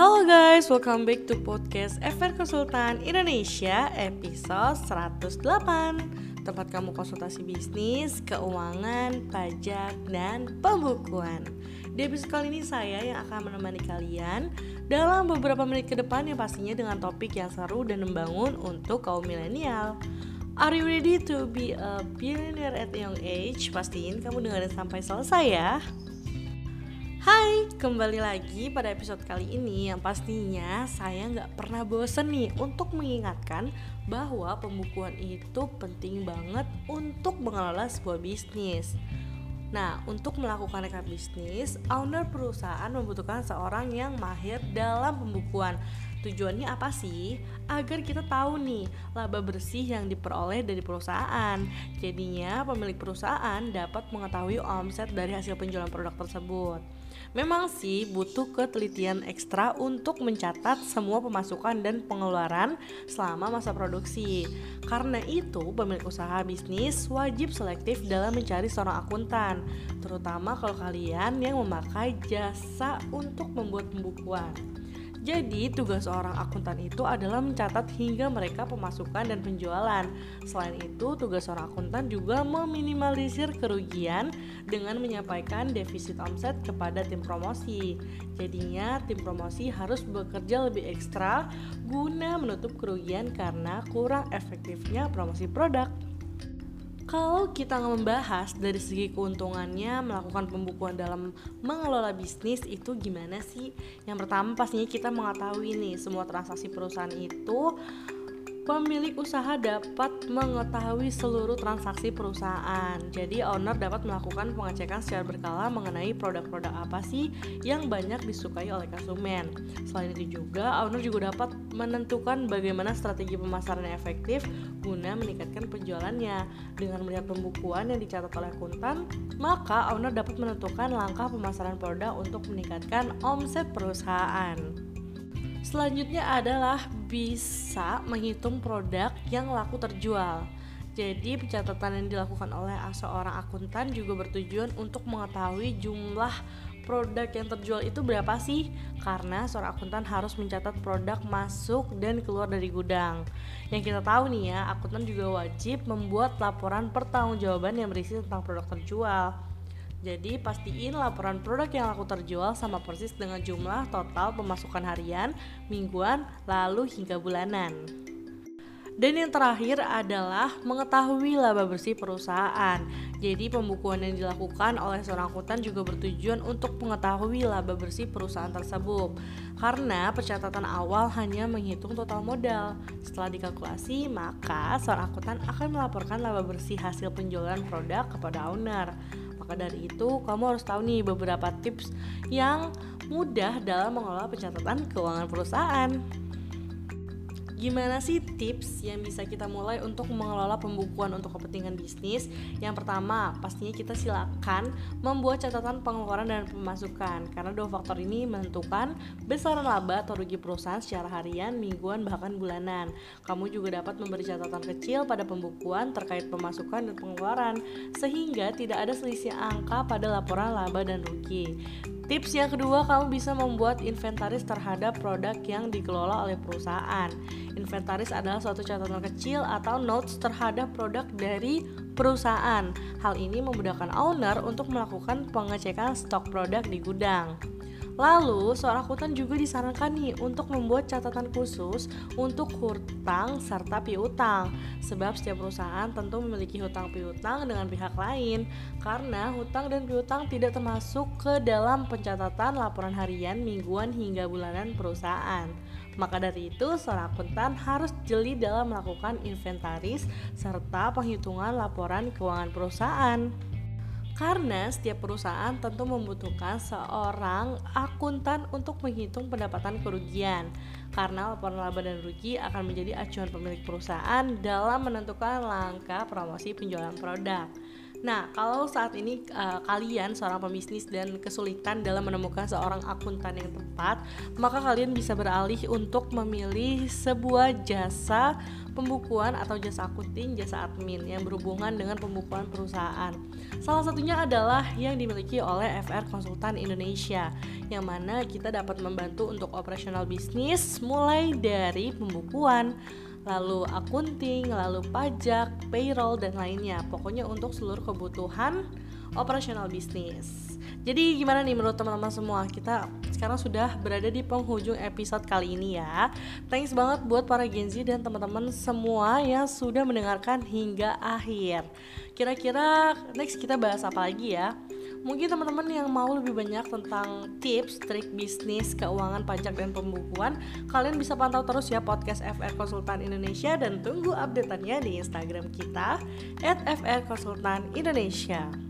Halo guys, welcome back to podcast FR Konsultan Indonesia episode 108 Tempat kamu konsultasi bisnis, keuangan, pajak, dan pembukuan. Di episode kali ini saya yang akan menemani kalian Dalam beberapa menit ke depan yang pastinya dengan topik yang seru dan membangun untuk kaum milenial. Are you ready to be a billionaire at young age? Pastiin kamu dengerin sampai selesai ya Hai, kembali lagi pada episode kali ini yang pastinya saya nggak pernah bosen nih untuk mengingatkan bahwa pembukuan itu penting banget untuk mengelola sebuah bisnis. Nah, untuk melakukan rekap bisnis, owner perusahaan membutuhkan seorang yang mahir dalam pembukuan. Tujuannya apa sih? Agar kita tahu nih laba bersih yang diperoleh dari perusahaan. Jadinya pemilik perusahaan dapat mengetahui omset dari hasil penjualan produk tersebut. Memang sih butuh ketelitian ekstra untuk mencatat semua pemasukan dan pengeluaran selama masa produksi. Karena itu, pemilik usaha bisnis wajib selektif dalam mencari seorang akuntan, terutama kalau kalian yang memakai jasa untuk membuat pembukuan. Jadi, tugas seorang akuntan itu adalah mencatat hingga mereka pemasukan dan penjualan. Selain itu, tugas seorang akuntan juga meminimalisir kerugian dengan menyampaikan defisit omset kepada tim promosi. Jadinya, tim promosi harus bekerja lebih ekstra guna menutup kerugian karena kurang efektifnya promosi produk. Kalau kita membahas dari segi keuntungannya melakukan pembukuan dalam mengelola bisnis itu gimana sih? Yang pertama pastinya kita mengetahui nih semua transaksi perusahaan itu Pemilik usaha dapat mengetahui seluruh transaksi perusahaan. Jadi owner dapat melakukan pengecekan secara berkala mengenai produk-produk apa sih yang banyak disukai oleh konsumen. Selain itu juga owner juga dapat menentukan bagaimana strategi pemasaran yang efektif guna meningkatkan penjualannya. Dengan melihat pembukuan yang dicatat oleh akuntan, maka owner dapat menentukan langkah pemasaran produk untuk meningkatkan omset perusahaan. Selanjutnya adalah bisa menghitung produk yang laku terjual. Jadi pencatatan yang dilakukan oleh seorang akuntan juga bertujuan untuk mengetahui jumlah produk yang terjual itu berapa sih? Karena seorang akuntan harus mencatat produk masuk dan keluar dari gudang. Yang kita tahu nih ya, akuntan juga wajib membuat laporan pertanggungjawaban yang berisi tentang produk terjual. Jadi pastiin laporan produk yang laku terjual sama persis dengan jumlah total pemasukan harian, mingguan, lalu hingga bulanan. Dan yang terakhir adalah mengetahui laba bersih perusahaan. Jadi pembukuan yang dilakukan oleh seorang akuntan juga bertujuan untuk mengetahui laba bersih perusahaan tersebut. Karena pencatatan awal hanya menghitung total modal. Setelah dikalkulasi, maka seorang akuntan akan melaporkan laba bersih hasil penjualan produk kepada owner. Maka dari itu, kamu harus tahu nih beberapa tips yang mudah dalam mengelola pencatatan keuangan perusahaan. Gimana sih tips yang bisa kita mulai untuk mengelola pembukuan untuk kepentingan bisnis? Yang pertama, pastinya kita silakan membuat catatan pengeluaran dan pemasukan karena dua faktor ini menentukan besaran laba atau rugi perusahaan secara harian, mingguan, bahkan bulanan. Kamu juga dapat memberi catatan kecil pada pembukuan terkait pemasukan dan pengeluaran sehingga tidak ada selisih angka pada laporan laba dan rugi. Tips yang kedua, kamu bisa membuat inventaris terhadap produk yang dikelola oleh perusahaan. Inventaris adalah suatu catatan kecil atau notes terhadap produk dari perusahaan. Hal ini memudahkan owner untuk melakukan pengecekan stok produk di gudang. Lalu, seorang akuntan juga disarankan nih untuk membuat catatan khusus untuk hutang serta piutang. Sebab setiap perusahaan tentu memiliki hutang piutang dengan pihak lain karena hutang dan piutang tidak termasuk ke dalam pencatatan laporan harian, mingguan hingga bulanan perusahaan. Maka dari itu, seorang akuntan harus jeli dalam melakukan inventaris serta penghitungan laporan keuangan perusahaan. Karena setiap perusahaan tentu membutuhkan seorang akuntan untuk menghitung pendapatan kerugian. Karena laporan laba dan rugi akan menjadi acuan pemilik perusahaan dalam menentukan langkah promosi penjualan produk. Nah, kalau saat ini uh, kalian seorang pebisnis dan kesulitan dalam menemukan seorang akuntan yang tepat, maka kalian bisa beralih untuk memilih sebuah jasa pembukuan atau jasa akunting, jasa admin yang berhubungan dengan pembukuan perusahaan. Salah satunya adalah yang dimiliki oleh FR Konsultan Indonesia, yang mana kita dapat membantu untuk operasional bisnis mulai dari pembukuan, lalu akunting, lalu pajak, payroll dan lainnya. Pokoknya untuk seluruh kebutuhan operasional bisnis. Jadi gimana nih menurut teman-teman semua? Kita sekarang sudah berada di penghujung episode kali ini ya. Thanks banget buat para Gen Z dan teman-teman semua yang sudah mendengarkan hingga akhir. Kira-kira next kita bahas apa lagi ya? Mungkin teman-teman yang mau lebih banyak tentang tips, trik bisnis, keuangan, pajak, dan pembukuan, kalian bisa pantau terus ya podcast FR Konsultan Indonesia dan tunggu updateannya di Instagram kita @frkonsultanindonesia.